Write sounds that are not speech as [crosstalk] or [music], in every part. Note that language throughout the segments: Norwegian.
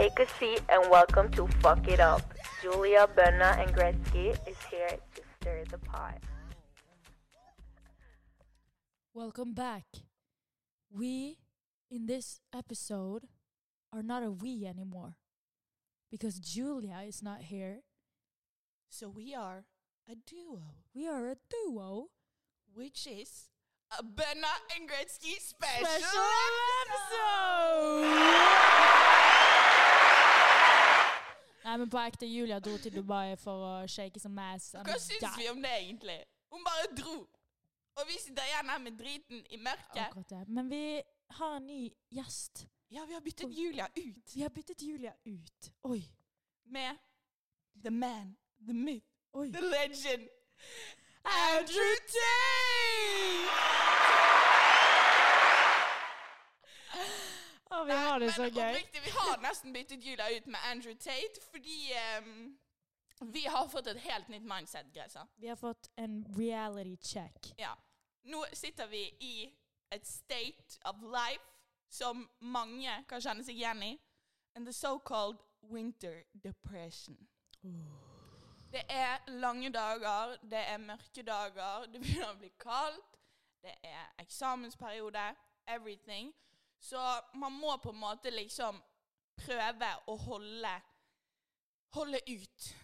Take a seat and welcome to Fuck It Up. Julia, Benna, and Gretzky is here to stir the pot. Welcome back. We, in this episode, are not a we anymore. Because Julia is not here. So we are a duo, We are a duo. which is a Benna and Gretzky special, Special episode. Nei, men på ekte, Julia dro til Dubai for å shake some ass. Hva syns vi om det, egentlig? Hun bare dro. Og vi sitter igjen her med driten i mørket. Akkurat det. Men vi har en ny gjest. Ja, vi har byttet Julia ut Vi har byttet Julia ut. Oi. med the man, the myth, Oi. the legend, Andrew Tate! Å, vi har det så men gøy. oppriktig, vi har nesten byttet Julia ut med Andrew Tate, fordi ehm, vi har fått et helt nytt mindset, Gresa. Vi har fått en reality check. Ja. Nå sitter vi i et state of life som mange kan kjenne seg igjen i. And the so-called winter depression. Det er lange dager, det er mørke dager, det begynner å bli kaldt, det er eksamensperiode, everything. Så man må på en måte liksom prøve å holde holde ut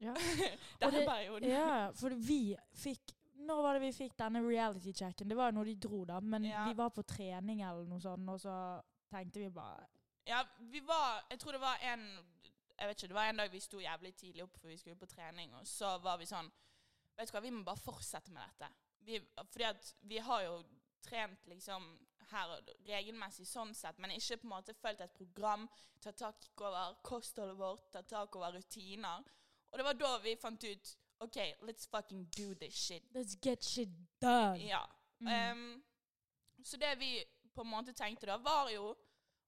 Ja. [laughs] denne det- perioden. Ja, for vi fikk Når var det vi fikk denne reality-checken? Det var jo når de dro, da. Men Ja. vi var på trening eller noe sånt, og så tenkte vi bare Ja, vi var Jeg tror det var en Jeg vet ikke, det var en dag vi sto jævlig tidlig opp, for vi skulle på trening, og så var vi sånn Vet du hva, vi må bare fortsette med dette. Vi, fordi at vi har jo trent liksom her og regelmessig sånn sett, men ikke på en måte fulgt et program, tatt tak over kostholdet vårt, tatt tak over rutiner. Og det var da vi fant ut OK, let's fucking do this shit. Let's get shit done. Ja. Mm. Um, så det vi på en måte tenkte da, var jo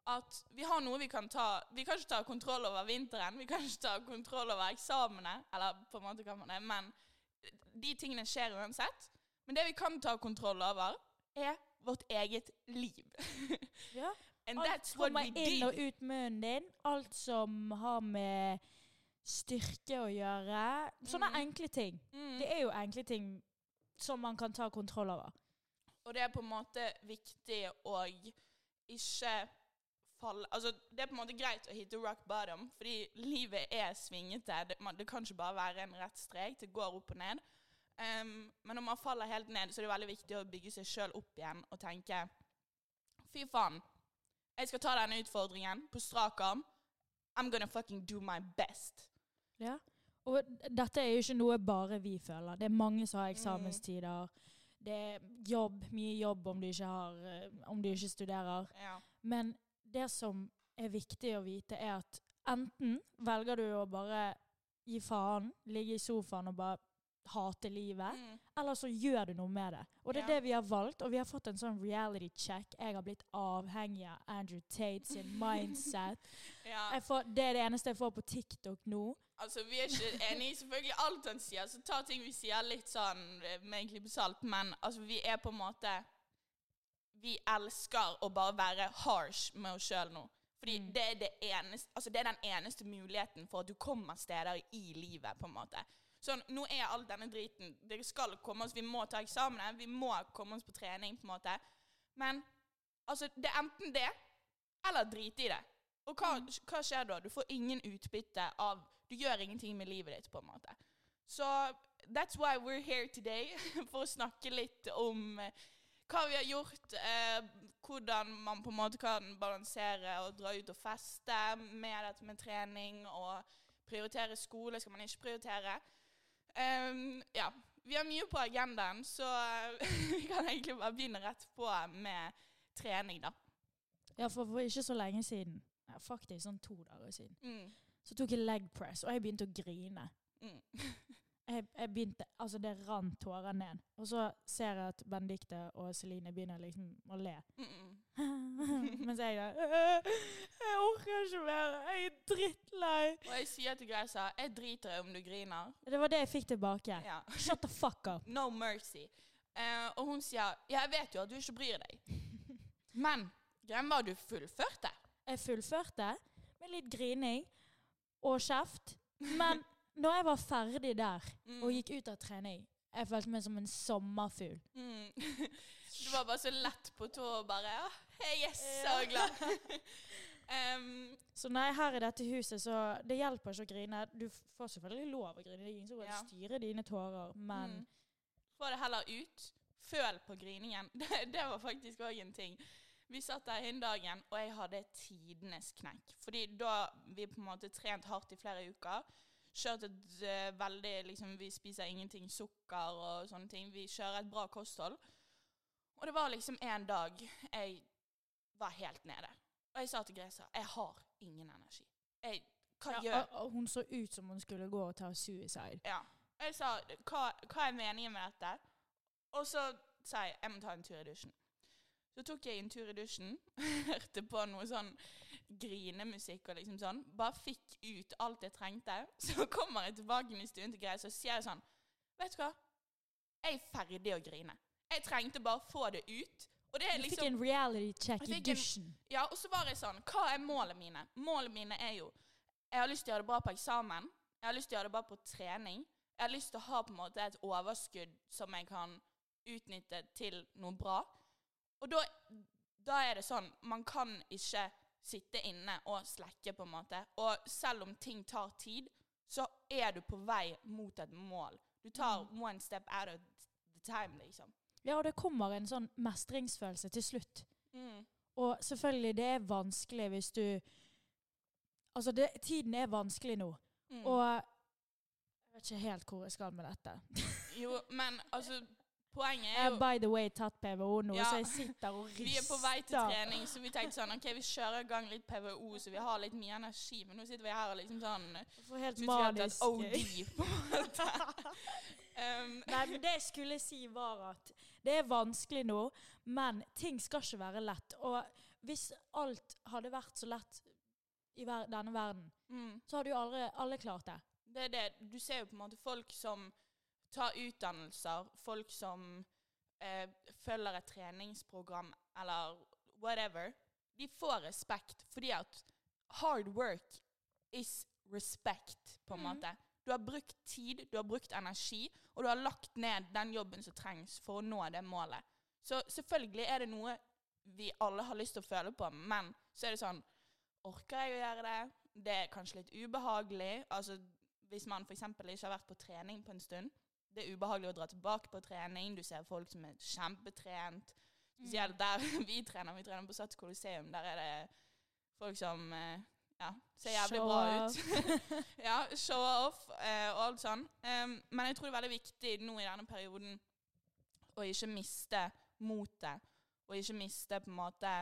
at vi har noe vi kan ta Vi kan ikke ta kontroll over vinteren, vi kan ikke ta kontroll over eksamene, eller på en måte kan man det, men de tingene skjer uansett. Men det vi kan ta kontroll over, er vårt eget liv. [laughs] Ja. Alt kommer inn og ut munnen din. Alt som har med styrke å gjøre. Sånne Mm. enkle ting. Mm. Det er jo enkle ting som man kan ta kontroll over. Og det er på en måte viktig å ikke falle Altså, det er på en måte greit å hitte rock bottom, fordi livet er svingete. Det, man, det kan ikke bare være en rett strek. Det går opp og ned. Um, men når man faller helt ned, så er det veldig viktig å bygge seg sjøl opp igjen og tenke Fy faen. Jeg skal ta denne utfordringen på strak arm. I'm gonna fucking do my best. Ja. Og dette er jo ikke noe bare vi føler. Det er mange som har eksamenstider. Det er jobb, mye jobb om du ikke, har, eh, om du ikke studerer. Ja. Men det som er viktig å vite, er at enten velger du å bare gi faen, ligge i sofaen og bare hate livet, Mm. eller så gjør du noe med det. Og det er Ja. det vi har valgt, og vi har fått en sånn reality check. Jeg har blitt avhengig av Andrew Tate sin [laughs] mindset. ja. Får, det er det eneste jeg får på TikTok nå. Altså, Vi er ikke enige i selvfølgelig alt han sier. Så ta ting vi sier litt sånn eh, med en klype salt. Men altså, vi er på en måte Vi elsker å bare være harsh med oss sjøl nå. Fordi Mm. det, er det, eneste, altså, det er den eneste muligheten for at du kommer steder i livet, på en måte. Sånn, nå er all denne driten Det skal komme oss, Vi må ta eksamen, vi må komme oss på trening, på en måte. Men altså, det er enten det, eller drite i det. Og hva, hva skjer da? Du får ingen utbytte av Du gjør ingenting med livet ditt, på en måte. Så that's why we're here today, [laughs] for å snakke litt om eh, hva vi har gjort, eh, hvordan man på en måte kan balansere og dra ut og feste med dette med trening, og prioritere skole, skal man ikke prioritere. Ehm, ja. Vi har mye på agendaen, så eh, [laughs] vi kan egentlig bare begynne rett på med trening, da. Ja, for, for ikke så lenge siden, ja, faktisk sånn to dager siden, Mm. så tok jeg leg press, og jeg begynte å grine. Mm. [laughs] Jeg, jeg begynte, altså Det rant tårer ned. Og så ser jeg at Benedicte og Celine begynner liksom å le. Mm -mm. [laughs] Mens jeg da «Øh, Jeg orker ikke mer. Jeg er drittlei. Og jeg sier til Greisa jeg driter i om du griner. Det var det jeg fikk tilbake. Ja. Shut the fuck up. No mercy. Uh, og hun sier ja, jeg vet jo at du ikke bryr deg. [laughs] Men greien var du fullførte. Jeg fullførte, med litt grining og kjeft. Men når jeg var ferdig der Mm. og gikk ut av trening, jeg følte meg som en sommerfugl. Mm. [laughs] Du var bare så lett på tå og bare ja, yes, så glad. [laughs] um, Så nei, her i dette huset, så det hjelper ikke å grine. Du får selvfølgelig lov å grine, det er ingen som kan Ja. styre dine tårer, men mm. Få det heller ut. Føl på griningen. [laughs] Det, det var faktisk òg en ting. Vi satt der inn dagen, og jeg hadde tidenes knekk. Fordi da vi på en måte trent hardt i flere uker, kjørt et eh, veldig liksom, Vi spiser ingenting sukker og sånne ting. Vi kjører et bra kosthold. Og det var liksom en dag jeg var helt nede. Og jeg sa til Gresa jeg har ingen energi. Jeg, hva ja, gjør og- og Hun så ut som hun skulle gå og ta suicide. ja. Jeg sa hva, hva er meningen med dette? Og så sa jeg jeg må ta en tur i dusjen. Så tok jeg en tur i dusjen, [laughs] hørte på noe sånn grinemusikk og liksom sånn. Bare fikk ut alt jeg trengte. [laughs] Så kommer jeg tilbake i stuen til Greia, så sier jeg sånn Vet du hva? Jeg er ferdig å grine. Jeg trengte bare å få det ut. Og det er Du fikk liksom en reality check i dusjen. ja, og så var jeg sånn Hva er målene mine? Målene mine er jo Jeg har lyst til å gjøre det bra på eksamen. Jeg har lyst til å gjøre det bra på trening. Jeg har lyst til å ha på en måte et overskudd som jeg kan utnytte til noe bra. Og da, da er det sånn Man kan ikke sitte inne og slekke, på en måte. Og selv om ting tar tid, så er du på vei mot et mål. Du tar one step out of the time, liksom. Ja, og det kommer en sånn mestringsfølelse til slutt. Mm. Og selvfølgelig, det er vanskelig hvis du Altså, det, tiden er vanskelig nå. Mm. Og jeg vet ikke helt hvor jeg skal med dette. Jo, men altså Poenget er har uh, by the way tatt PVO nå, Ja. så jeg sitter og rister. [laughs] Vi er på vei til trening, så vi tenkte sånn OK, vi kjører i gang litt PVO, så vi har litt mye energi. Men nå sitter vi her og liksom sånn For får helt manisk OD, på en måte. [laughs] um, Nei, men det jeg skulle si var at det er vanskelig nå, men ting skal ikke være lett. Og hvis alt hadde vært så lett i ver denne verden, mm, så hadde jo aldri alle klart det. det er det. Du ser jo på en måte folk som tar utdannelser, folk som eh, følger et treningsprogram eller whatever. De får respekt fordi at hard work is respect, på en mm. måte. Du har brukt tid, du har brukt energi, og du har lagt ned den jobben som trengs for å nå det målet. Så selvfølgelig er det noe vi alle har lyst til å føle på, men så er det sånn Orker jeg å gjøre det? Det er kanskje litt ubehagelig. Altså, hvis man f.eks. ikke har vært på trening på en stund. Det er ubehagelig å dra tilbake på trening. Du ser folk som er kjempetrent. Spesielt der [laughs] vi trener. Vi trener på Sats Coliseum. Der er det folk som eh, ja, ser jævlig Show bra ut. [laughs] ja, show off eh, og alt sånn. Um, men jeg tror det er veldig viktig nå i denne perioden å ikke miste motet, og ikke miste på en måte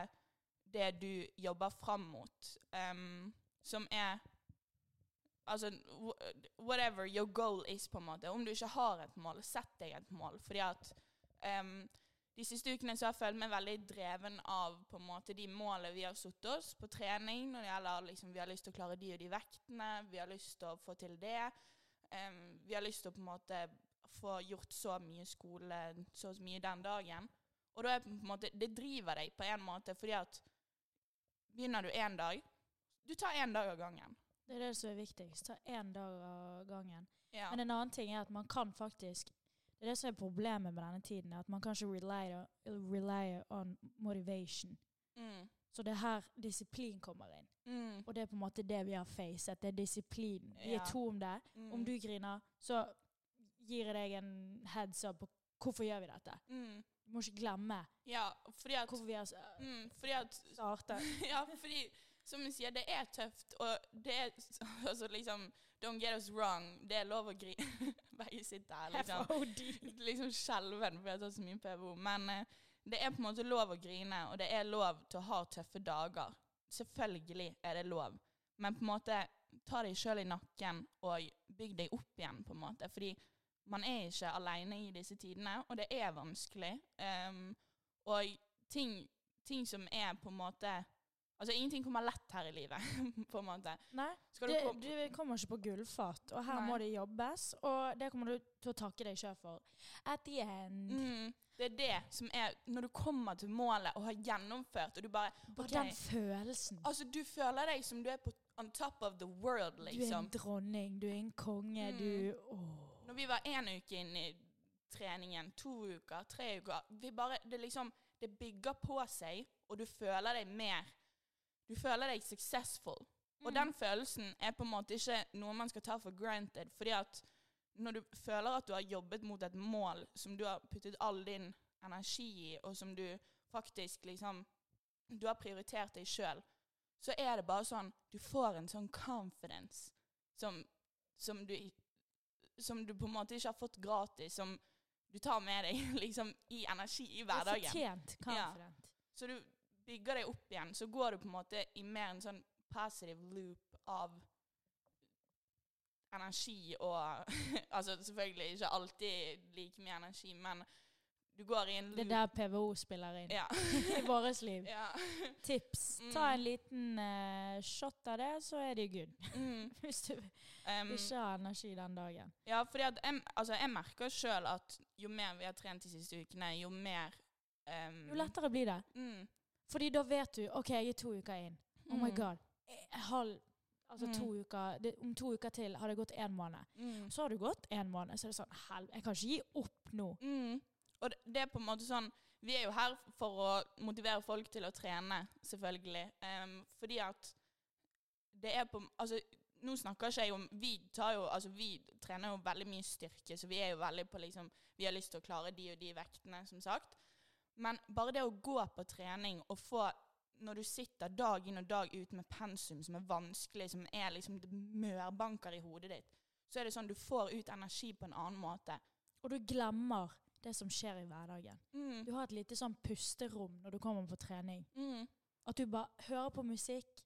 det du jobber fram mot, um, som er Altså whatever your goal is, på en måte. Om du ikke har et mål, sett deg et mål. Fordi at um, de siste ukene så har jeg følt meg veldig dreven av på en måte de målene vi har satt oss på trening. Når det gjelder liksom, Vi har lyst til å klare de og de vektene, vi har lyst til å få til det. Um, vi har lyst til å på en måte få gjort så mye skole, så mye den dagen. Og da er på en måte, det driver deg på en måte, fordi at begynner du én dag Du tar én dag av gangen. Det er det som er viktigst. Ta én dag av gangen. Ja. Men en annen ting er at man kan faktisk Det er det som er problemet med denne tiden, at man kan ikke rely, on- rely on motivation. mm. Så det er her disiplin kommer inn. Mm. Og det er på en måte det vi har facet. Det er disiplin. Vi Ja. er to om det. Mm. Om du griner, så gir jeg deg en heads up på hvorfor gjør vi dette. mm. Du må ikke glemme Ja, at hvorfor vi har mm, startet. [laughs] Ja, fordi som jeg sier, det er tøft, og det er [laughs] altså liksom Don't get us wrong, det er lov å grine. [laughs] Begge sitter her liksom liksom skjelven fordi jeg har tatt så mye PVO. Men eh, det er på en måte lov å grine, og det er lov til å ha tøffe dager. Selvfølgelig er det lov. Men på en måte ta deg sjøl i nakken og bygg deg opp igjen, på en måte. Fordi man er ikke aleine i disse tidene, og det er vanskelig. Um, og ting, ting som er på en måte Altså, ingenting kommer lett her i livet, [laughs] på en måte. Nei, du du kommer ikke på gullfat, og her Nei. må det jobbes. Og det kommer du til å takke deg sjøl for. At the end. mm, Det er det som er Når du kommer til målet og har gjennomført, og du bare Og okay, den følelsen. Altså, du føler deg som du er på on top of the world, liksom. Du er liksom. en dronning, du er en konge, Mm. du åh. Når vi var én uke inn i treningen, to uker, tre uker vi bare, Det liksom Det bygger på seg, og du føler deg mer Du føler deg successful. Og Mm. den følelsen er på en måte ikke noe man skal ta for granted. Fordi at når du føler at du har jobbet mot et mål som du har puttet all din energi i, og som du faktisk liksom Du har prioritert deg sjøl, så er det bare sånn Du får en sånn confidence som, som du Som du på en måte ikke har fått gratis, som du tar med deg [laughs] liksom i energi i er hverdagen. fortjent confident. Så du bygger deg opp igjen, så går du på en måte i mer en sånn positive loop av energi og [laughs] Altså selvfølgelig ikke alltid like mye energi, men du går i en loop. Det er der PVO spiller inn Ja. [laughs] i vårt liv. ja. Tips. Mm. Ta en liten uh, shot av det, så er det good. Mm. [laughs] Hvis du Um, ikke har energi den dagen. ja, fordi at jeg, altså jeg merker sjøl at jo mer vi har trent de siste ukene, jo mer um, Jo lettere blir det. Mm. Fordi da vet du OK, jeg er to uker inn. Oh my Mm. god. Halv altså Mm. to uker, det, Om to uker til har det gått én måned. Mm. Så har det gått én måned, så er det sånn Helvete, jeg kan ikke gi opp nå. Mm. Og det, det er på en måte sånn Vi er jo her for å motivere folk til å trene, selvfølgelig. Um, fordi at det er på Altså, nå snakker ikke jeg om Vi tar jo Altså, vi trener jo veldig mye styrke, så vi er jo veldig på liksom Vi har lyst til å klare de og de vektene, som sagt. Men bare det å gå på trening og få Når du sitter dag inn og dag ut med pensum som er vanskelig, som er liksom det mørbanker i hodet ditt, så er det sånn du får ut energi på en annen måte. Og du glemmer det som skjer i hverdagen. Mm. Du har et lite sånn pusterom når du kommer på trening. Mm. At du bare hører på musikk,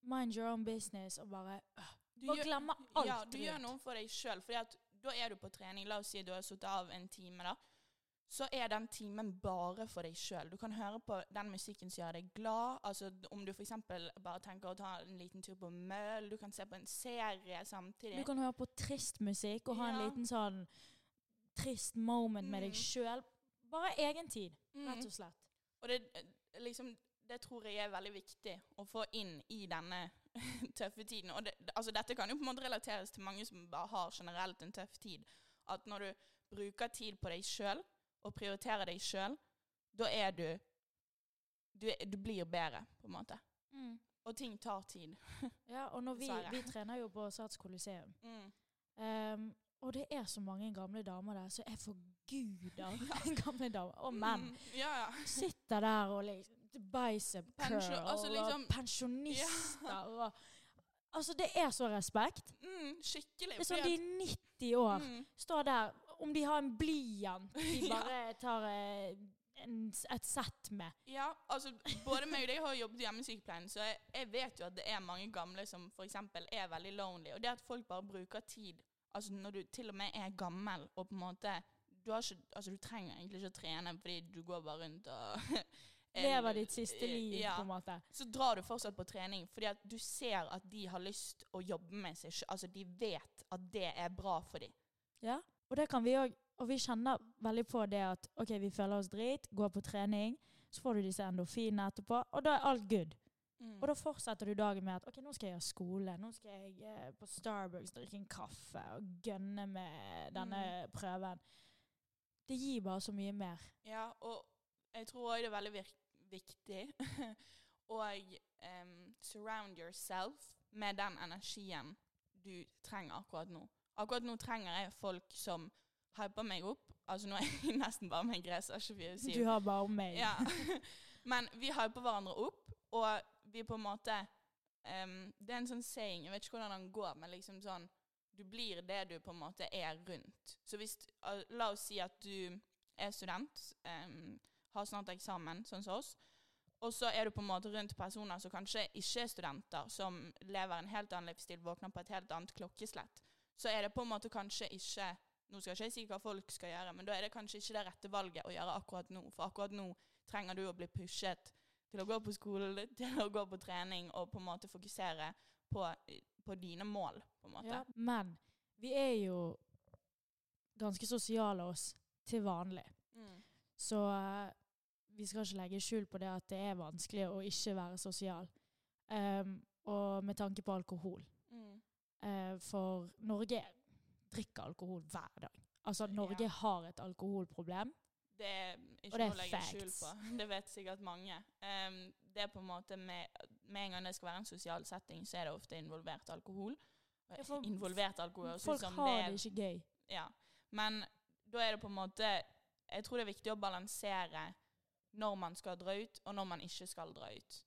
mind your own business, og bare øh, Du Bare gjør- glemmer alt Ja, du gjør noe for deg sjøl. Da er du på trening. La oss si du har sittet av en time, da. Så er den timen bare for deg sjøl. Du kan høre på den musikken som gjør deg glad. Altså Om du f.eks. bare tenker å ta en liten tur på møll, du kan se på en serie samtidig. Du kan høre på trist musikk og ha en liten sånn trist moment med deg Mm. sjøl. Bare egen tid, Mm. rett og slett. Og det, liksom, det tror jeg er veldig viktig å få inn i denne [laughs] tøffe tiden. Og det, altså dette kan jo på en måte relateres til mange som bare har generelt en tøff tid. At når du bruker tid på deg sjøl, og prioriterer deg sjøl, da er du, du Du blir bedre, på en måte. Og ting tar tid. [laughs] Ja, og når vi, vi trener jo på Sats Coliseum. Mm. Um, og det er så mange gamle damer der, så jeg forguder [laughs] [laughs] gamle damer. Og menn. Mm. Ja, ja. Sitter der og liksom Bicep curl Pensio, altså liksom- og pensjonister og Altså, det er så respekt. Mm, skikkelig. Det er sånn de er 90 år, mm. står der Om de har en blyant de [laughs] bare tar eh, en, et sett med. Ja, altså både meg og deg har jobbet i hjemmesykepleien, så jeg, jeg vet jo at det er mange gamle som f.eks. er veldig lonely. Og det at folk bare bruker tid Altså når du til og med er gammel og på en måte Du, har ikke, altså, du trenger egentlig ikke å trene fordi du går bare rundt og [laughs] Lever ditt siste liv, Ja. på en måte. Så drar du fortsatt på trening fordi at du ser at de har lyst å jobbe med seg. Altså de vet at det er bra for dem. Ja, og det kan vi òg. Og vi kjenner veldig på det at OK, vi føler oss drit, går på trening, så får du disse endorfinene etterpå, og da er alt good. Mm. Og da fortsetter du dagen med at OK, nå skal jeg ha skole, nå skal jeg eh, på Starbucks drikke en kaffe og gønne med denne Mm. prøven. Det gir bare så mye mer. Ja, og jeg tror òg det er veldig viktig [laughs] å um, surround yourself med den energien du trenger akkurat nå. Akkurat nå trenger jeg folk som hyper meg opp. Altså nå er jeg [laughs] nesten bare med Gresa 24-7. Du har bare meg. Ja. [laughs] Men vi hyper hverandre opp, og vi på en måte um, Det er en sånn saying, jeg vet ikke hvordan den går, men liksom sånn Du blir det du på en måte er rundt. Så hvis uh, La oss si at du er student, um, har snart eksamen, sånn som oss, og så er du på en måte rundt personer som kanskje ikke er studenter, som lever en helt annen livsstil, våkner på et helt annet klokkeslett, så er det på en måte kanskje ikke Nå skal jeg ikke si hva folk skal gjøre, men da er det kanskje ikke det rette valget å gjøre akkurat nå. For akkurat nå trenger du å bli pushet til å gå på skole, [laughs] til å gå på trening og på en måte fokusere på, på dine mål, på en måte. Ja, men vi er jo ganske sosiale oss til vanlig. Mm. Så eh, vi skal ikke legge skjul på det at det er vanskelig å ikke være sosial. Um, og med tanke på alkohol. Eh, for Norge drikker alkohol hver dag. Altså, Norge Ja. har et alkoholproblem. Det er ikke noe å legge skjul på. [laughs] Det vet sikkert mange. Um, det er på en måte med, med en gang det skal være en sosial setting, så er det ofte involvert alkohol. Ja, for involvert alkohol Folk som har det er det ikke gøy. Ja. Men da er det på en måte Jeg tror det er viktig å balansere når man skal dra ut, og når man ikke skal dra ut.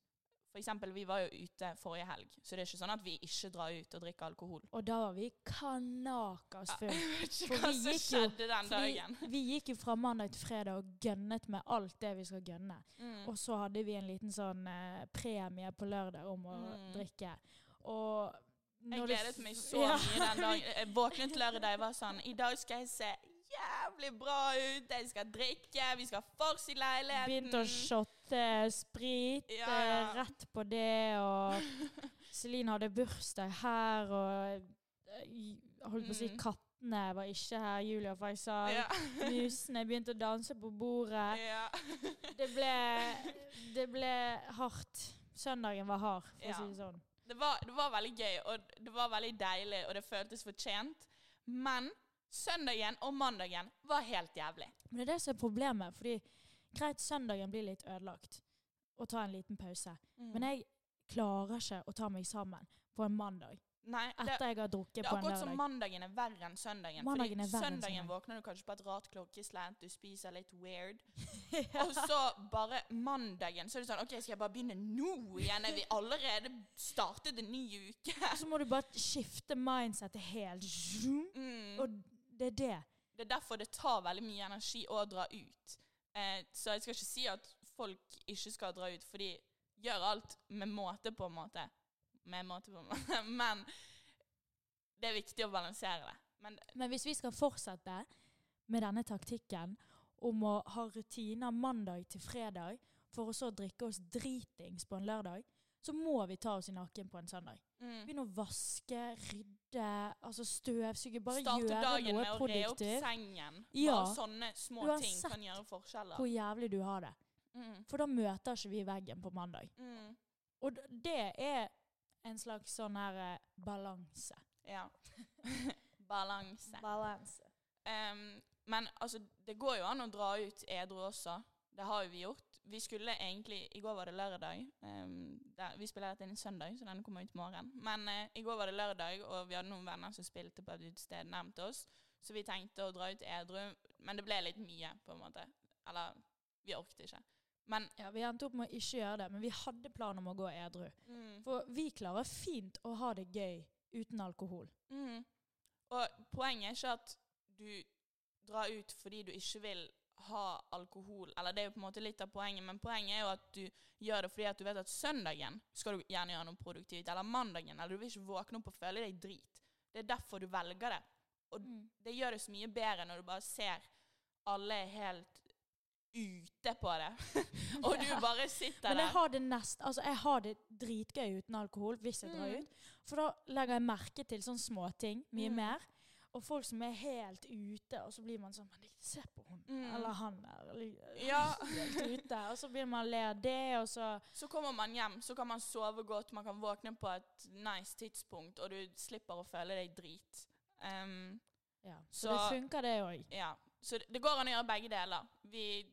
For eksempel, vi var jo ute forrige helg, så det er ikke sånn at vi ikke drar ut og drikker alkohol. Og da var vi kanakas Ja, [laughs] full. Jeg vet ikke hva som skjedde den dagen. Vi, [laughs] vi gikk jo fra mandag til fredag og gønnet med alt det vi skal gønne. Mm. Og så hadde vi en liten sånn eh, premie på lørdag om å Mm. drikke. Og Jeg gledet meg så Ja. mye den dagen. Jeg våknet lørdag og var sånn I dag skal jeg se jævlig bra ut. Jeg skal drikke. Vi skal ha fors i leiligheten. Begynte å shotte sprit Ja, ja. rett på det, og [laughs] Celine hadde bursdag her, og eh, holdt på å si Mm. kattene var ikke her, Julia Faisal. Ja. Musene begynte å danse på bordet. ja. [laughs] Det ble, det ble hardt. Søndagen var hard, for Ja. å si det sånn. Det var, det var veldig gøy, og det var veldig deilig, og det føltes fortjent. Men søndagen og mandagen var helt jævlig. Men det er det som er problemet. fordi Greit, søndagen blir litt ødelagt, og ta en liten pause. Mm. Men jeg klarer ikke å ta meg sammen på en mandag Nei, det, etter jeg har drukket det er på en akkurat som lørdag. mandagen er verre enn søndagen. Mandagen fordi er søndagen søndagen. våkner du kanskje på et rart klokkeslett, du spiser litt weird. [laughs] Og så bare mandagen, så er det sånn OK, skal jeg bare begynne nå igjen? Er vi allerede startet en ny uke? Så må du bare skifte mindsetet helt. Mm. Og det er det. Det er derfor det tar veldig mye energi å dra ut. Eh, så jeg skal ikke si at folk ikke skal dra ut, for de gjør alt med måte, på en måte. Med måte, på en måte. [laughs] Men det er viktig å balansere det. Men Men hvis vi skal fortsette med denne taktikken om å ha rutiner mandag til fredag, for å så drikke oss dritings på en lørdag, så må vi ta oss i nakken på en søndag. mm, Begynne å vaske, rydde, altså støvsuge. Bare starte gjøre dagen med å re opp sengen. Ja. Bare sånne små ting kan gjøre forskjeller. Hvor jævlig du har det. Mm, For da møter ikke vi veggen på mandag. mm, Og det er en slags sånn her eh, balanse. ja. [laughs] Balanse. Balanse. Um, men altså, det går jo an å dra ut edru også. Det har jo vi gjort. Vi skulle egentlig I går var det lørdag. Um, der, vi spiller dette inn søndag, så den kommer ut i morgen. Men uh, i går var det lørdag, og vi hadde noen venner som spilte på et utested nærmt oss. Så vi tenkte å dra ut edru, men det ble litt mye, på en måte. Eller vi orket ikke. Men Ja, Vi endte opp med å ikke gjøre det, men vi hadde plan om å gå edru. mm, For vi klarer fint å ha det gøy uten alkohol. mm. Og poenget er ikke at du drar ut fordi du ikke vil ha alkohol. Eller det er jo på en måte litt av poenget, men poenget er jo at du gjør det fordi at du vet at søndagen skal du gjerne gjøre noe produktivt. Eller mandagen. Eller du vil ikke våkne opp og føle deg drit. Det er derfor du velger det. Og Mm. det gjør det så mye bedre når du bare ser alle er helt ute på det. [laughs] og du bare sitter Men jeg der. har det nest, altså jeg har det dritgøy uten alkohol hvis jeg drar Mm. ut. For da legger jeg merke til sånne småting mye Mm. mer. Og folk som er helt ute, og så blir man sånn se på hun, Mm. eller han der. Ja. [laughs] Helt ute. Og så blir man le av det, og så Så kommer man hjem, så kan man sove godt, man kan våkne på et nice tidspunkt, og du slipper å føle deg drit. Um, Ja. Så, Så- det funker, det òg. ja. Så det, det går an å gjøre begge deler. Vi,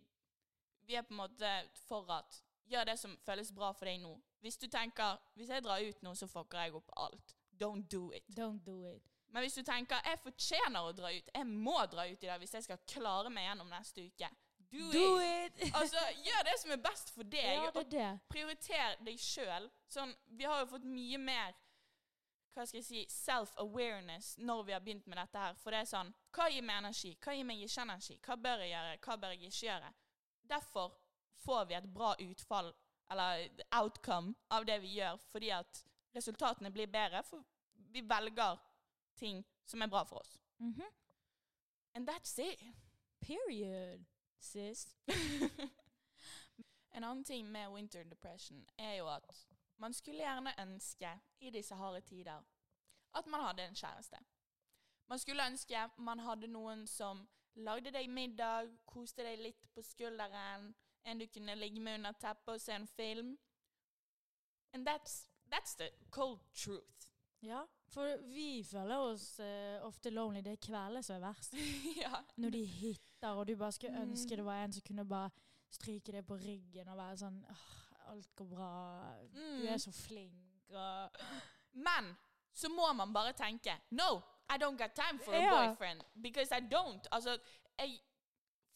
vi er på en måte for at gjør det som føles bra for deg nå. Hvis du tenker hvis jeg drar ut nå, så fucker jeg opp alt. Don't do it. Don't do it. Men hvis du tenker jeg fortjener å dra ut, jeg må dra ut i dag hvis jeg skal klare meg gjennom neste uke, do, Do it! it! [laughs] Altså, gjør det som er best for deg. Ja, og det det. prioriter deg sjøl. Sånn, vi har jo fått mye mer hva skal jeg si, self-awareness når vi har begynt med dette her. For det er sånn Hva gir meg energi? Hva gir meg ikke energi? Hva bør jeg gjøre? Hva bør jeg ikke gjøre? Derfor får vi et bra utfall, eller outcome, av det vi gjør, fordi at resultatene blir bedre, for vi velger ting som er bra for oss. Mhm. And that's it. Period, sis. [laughs] En annen ting med winter depression er jo at man skulle gjerne ønske i disse harde tider at man hadde en kjæreste. Man skulle ønske man hadde noen som lagde deg middag, koste deg litt på skulderen, en du kunne ligge med under teppet og se en film. And that's, that's the cold truth. Ja, for vi føler oss uh, ofte lonely. Det er kvelden som er verst. [laughs] ja. Når de hitter, og du bare skulle ønske Mm. det var en som kunne bare stryke deg på ryggen og være sånn «Åh, Alt går bra. Du Mm. er så flink. Og [gasps] Men så må man bare tenke No, I don't got time for a Ja. boyfriend. Because I don't. Altså, jeg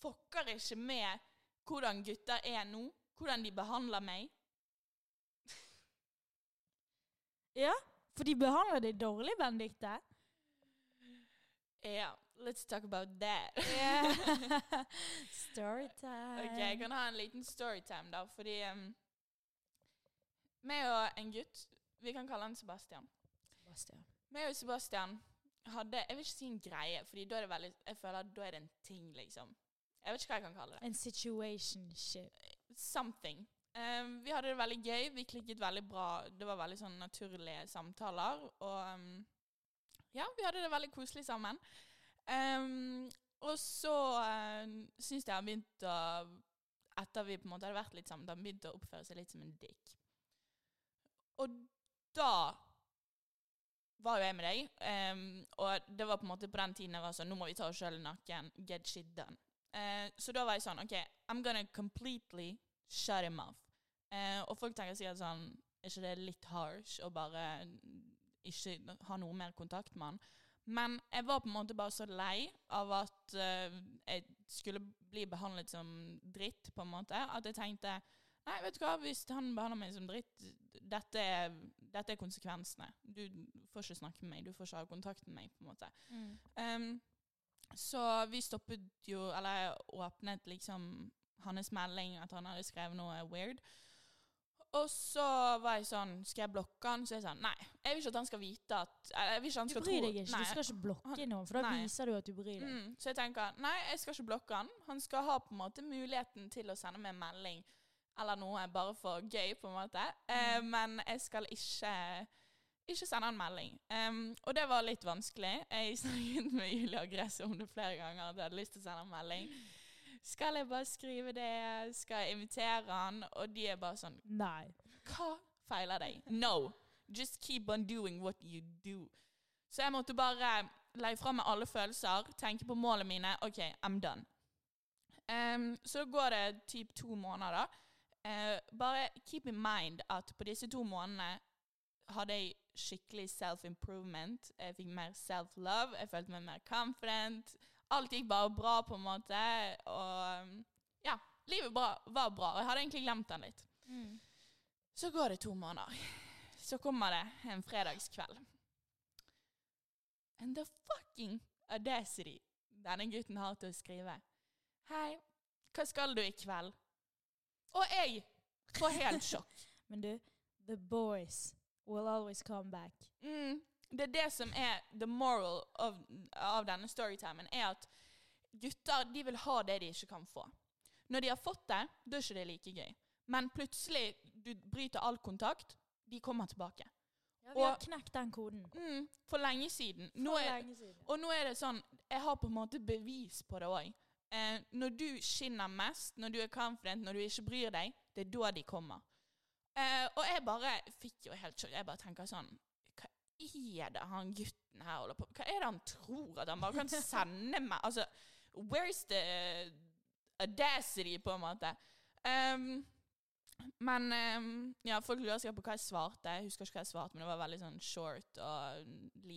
fucker ikke med hvordan gutter er nå. Hvordan de behandler meg. Ja, for de behandler deg dårlig, Benedicte. Ja, let's talk about that. [laughs] Storytime. ok, jeg kan ha en liten storytime, da, fordi um, meg og en gutt Vi kan kalle han Sebastian. Sebastian. Meg og Sebastian hadde Jeg vil ikke si en greie, Fordi da er det veldig Jeg føler at da er det en ting, liksom. Jeg vet ikke hva jeg kan kalle det. En situationship. Something. Um, vi hadde det veldig gøy. Vi klikket veldig bra. Det var veldig sånn naturlige samtaler. Og um, ja, vi hadde det veldig koselig sammen. Um, og så uh, syns jeg han begynte å Etter vi på en måte hadde vært litt sammen, han begynte å oppføre seg litt som en dick. Og da var jo jeg med deg, og det var på en måte på den tiden jeg var sånn Nå må vi ta oss sjøl i nakken. Get shit done. Uh, så da var jeg sånn OK, I'm gonna completely shut him off. Eh, og folk tenker sikkert sånn Er ikke det litt harsh å bare ikke ha noe mer kontakt med han? Men jeg var på en måte bare så lei av at uh, jeg skulle bli behandlet som dritt, på en måte, at jeg tenkte Nei, vet du hva, hvis han behandler meg som dritt, dette er, dette er konsekvensene. Du får ikke snakke med meg, du får ikke ha kontakt med meg, på en måte. Um, så vi stoppet jo, eller åpnet liksom hans melding, at han hadde skrevet noe weird. Og så var jeg sånn Skal jeg blokke han? Så jeg sånn Nei, jeg vil ikke at han skal vite at Jeg vil ikke han skal Du bryr deg ikke. Nei. Du skal ikke blokke noen, for da Nei. viser du at du bryr deg. Mm, så jeg tenker Nei, jeg skal ikke blokke han. Han skal ha på en måte muligheten til å sende meg en melding eller noe bare for gøy, på en måte. Eh, men jeg skal ikke ikke sende en melding. Um, og det var litt vanskelig. Jeg snakket med Julie og Gress om det flere ganger at jeg hadde lyst til å sende en melding. Skal jeg bare skrive det? Skal jeg invitere han? Og de er bare sånn Nei. Hva feiler deg? No. Just keep on doing what you do. Så jeg måtte bare legge fra meg alle følelser, tenke på målene mine. OK, I'm done. Um, så går det typ to måneder, da. Eh, bare keep in mind at på disse to månedene hadde jeg skikkelig self-improvement. Jeg fikk mer self-love, jeg følte meg mer confident. Alt gikk bare bra, på en måte. Og ja, livet bra, var bra. Og jeg hadde egentlig glemt den litt. Så går det to måneder. Så kommer det en fredagskveld. And the fucking audacity denne gutten har til å skrive. Hei, hva skal du i kveld? Og jeg får helt sjokk. [laughs] Men du, the boys will always come back. Mm, det er det som er the moral of, av denne storytimen, er at gutter de vil ha det de ikke kan få. Når de har fått det, da er ikke det like gøy. Men plutselig, du bryter all kontakt, de kommer tilbake. Ja, vi har knekt den koden. Mm, for lenge siden. Nå For er, lenge siden. og nå er det sånn, jeg har på en måte bevis på det òg. Eh, når du skinner mest, når du er confident, når du ikke bryr deg, det er da de kommer. Eh, og jeg bare fikk jo helt sjokk. Jeg bare tenker sånn er det han gutten her holder på Hva er det han tror? At han bare kan sende meg Altså, where's the audacity, på en måte? Um, men um, ja, folk lurer sikkert på hva jeg svarte. Jeg husker ikke hva jeg svarte, men det var veldig sånn short og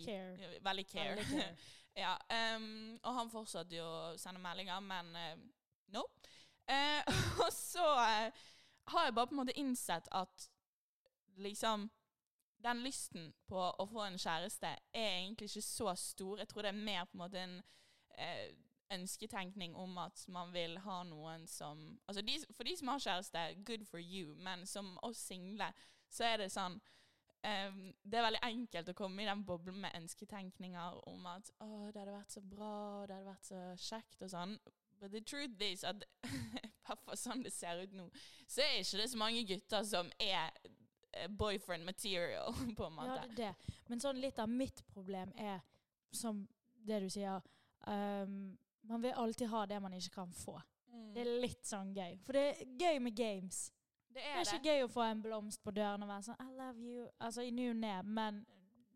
Care. Veldig care. Veldig care. [laughs] ja, um, og han fortsatte jo å sende meldinger, men uh, no. Uh, og så uh, har jeg bare på en måte innsett at liksom den lysten på å få en kjæreste er egentlig ikke så stor. Jeg tror det er mer på en måte en eh, ønsketenkning om at man vil ha noen som Altså de, for de som har kjæreste, good for you, men som oss single, så er det sånn ehm, Det er veldig enkelt å komme i den boblen med ønsketenkninger om at å, det hadde vært så bra, det hadde vært så kjekt og sånn. But the truth is at [laughs] fall sånn det ser ut nå, så er ikke det så mange gutter som er eh, boyfriend material, [laughs] på en måte. Ja, det er det. Men sånn litt av mitt problem er, som det du sier um, Man vil alltid ha det man ikke kan få. Mm. Det er litt sånn gøy. For det er gøy med games. Det er, Det er er det. ikke gøy å få en blomst på døren og være sånn I love you. Altså i ny og ne, men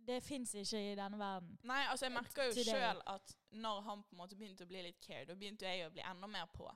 det fins ikke i denne verden. Nei, altså jeg merker jo sjøl at når han på en måte begynte å bli litt care, da begynte jeg å bli enda mer på.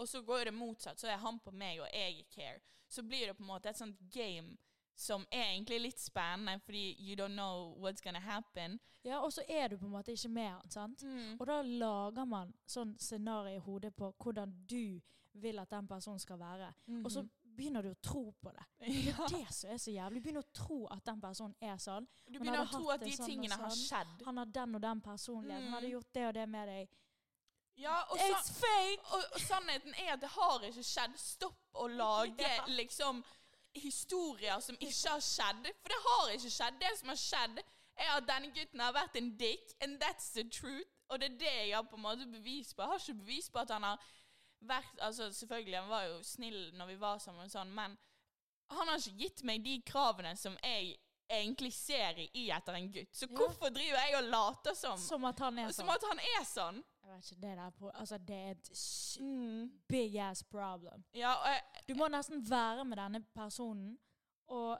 Og så går det motsatt. Så er han på meg, og jeg er care. Så blir det på en måte et sånt game som er egentlig litt spennende, fordi you don't know what's gonna happen. Ja, Og så er du på en måte ikke med han, sant? Og da lager man sånn scenario i hodet på hvordan du vil at den personen skal være. Og så begynner du å tro på det. [laughs] Det ja. er det som er så jævlig. Du begynner å tro at den personen er sånn. Du begynner å tro at de sånn tingene tingene har sånn. skjedd. Han har den og den personligheten. Han hadde Mm. gjort det og det med deg. Ja, og, så, It's fake! og, og sannheten er at det har ikke skjedd. Stopp å lage [laughs] Ja. liksom historier som ikke har skjedd. For det har ikke skjedd. Det som har skjedd, er at denne gutten har vært en dick, and that's the truth. Og det er det jeg har på en måte bevis på. Jeg har ikke bevis på at han har vært Altså, selvfølgelig, han var jo snill når vi var sammen, og sånn, men han har ikke gitt meg de kravene som jeg egentlig ser i etter en gutt. Så Ja. hvorfor driver jeg og later som Som at han er Som sånn. at han er sånn? Jeg vet ikke, det der på, altså det er et Mm. big ass problem. Ja, jeg, Du må nesten være med denne personen og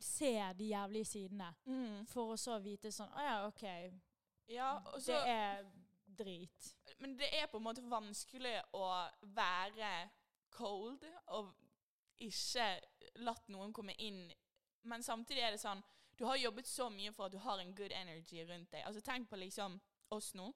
se de jævlige sidene. mm. For å så vite sånn Å ja, OK. ja og så, Det er drit. Men det er på en måte vanskelig å være cold og ikke latt noen komme inn. Men samtidig er det sånn Du har jobbet så mye for at du har en good energy rundt deg. Altså Tenk på liksom oss nå.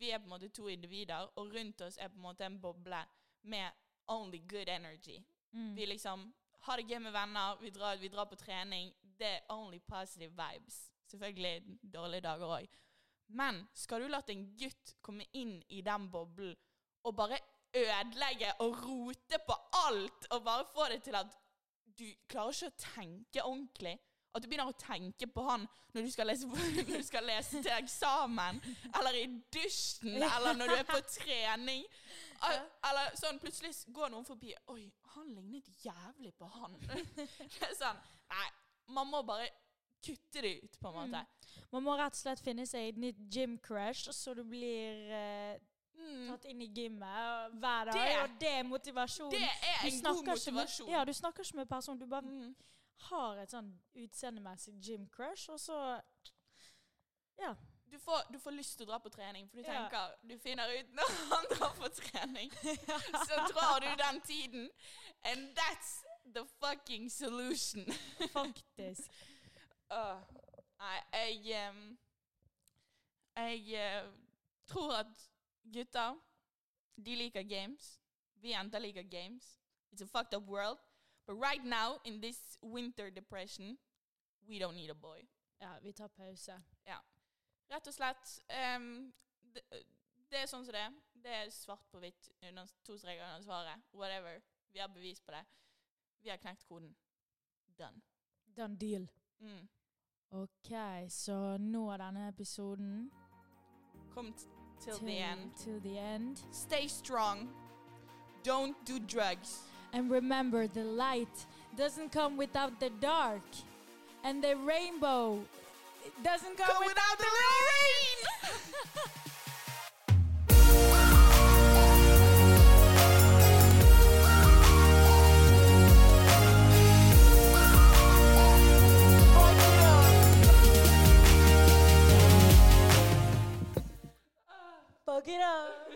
Vi er på en måte to individer, og rundt oss er på en måte en boble med only good energy. Mm. Vi liksom har det gøy med venner, vi drar, vi drar på trening. Det er only positive vibes. Selvfølgelig dårlige dager òg. Men skal du la en gutt komme inn i den boblen og bare ødelegge og rote på alt, og bare få det til at du klarer ikke å tenke ordentlig At du begynner å tenke på han når du skal lese, [laughs] du skal lese til eksamen, eller i dusjen, eller når du er på trening. Eller sånn plutselig går noen forbi Oi, han lignet jævlig på han. [laughs] Det er sånn Nei, man må bare kutte det ut, på en måte. Man må rett og slett finne seg et nytt gym crash, så du blir eh, Mm. tatt inn i gymmet hver dag. Det- og det er motivasjon. Det er en god motivasjon. Med, ja, du snakker ikke med personen. Du bare Mm. Har et sånn utseendemessig gym crush, og så Ja. Du får, du får lyst til å dra på trening, for du Ja. tenker Du finner ut når han drar på trening, [laughs] [laughs] så drar du den tiden. And that's the fucking solution. [laughs] Faktisk. uh, nei, jeg um, Jeg uh, tror at gutter, de liker games. Vi jenter liker games. It's a fucked up world. But right now, in this winter depression, we don't need a boy. Ja, vi tar pause. Rett og slett. Um, det, det er sånn som det er. Det er svart på hvitt under to streker under svaret. Whatever. Vi har bevis på det. Vi har knekt koden. Done. Done deal. Mm. OK, så nå er denne episoden Come t till the end. Till the end. Stay strong. Don't do drugs. And remember, the light doesn't come without the dark, and the rainbow doesn't come, come without, without, the, the rain. fuck it up.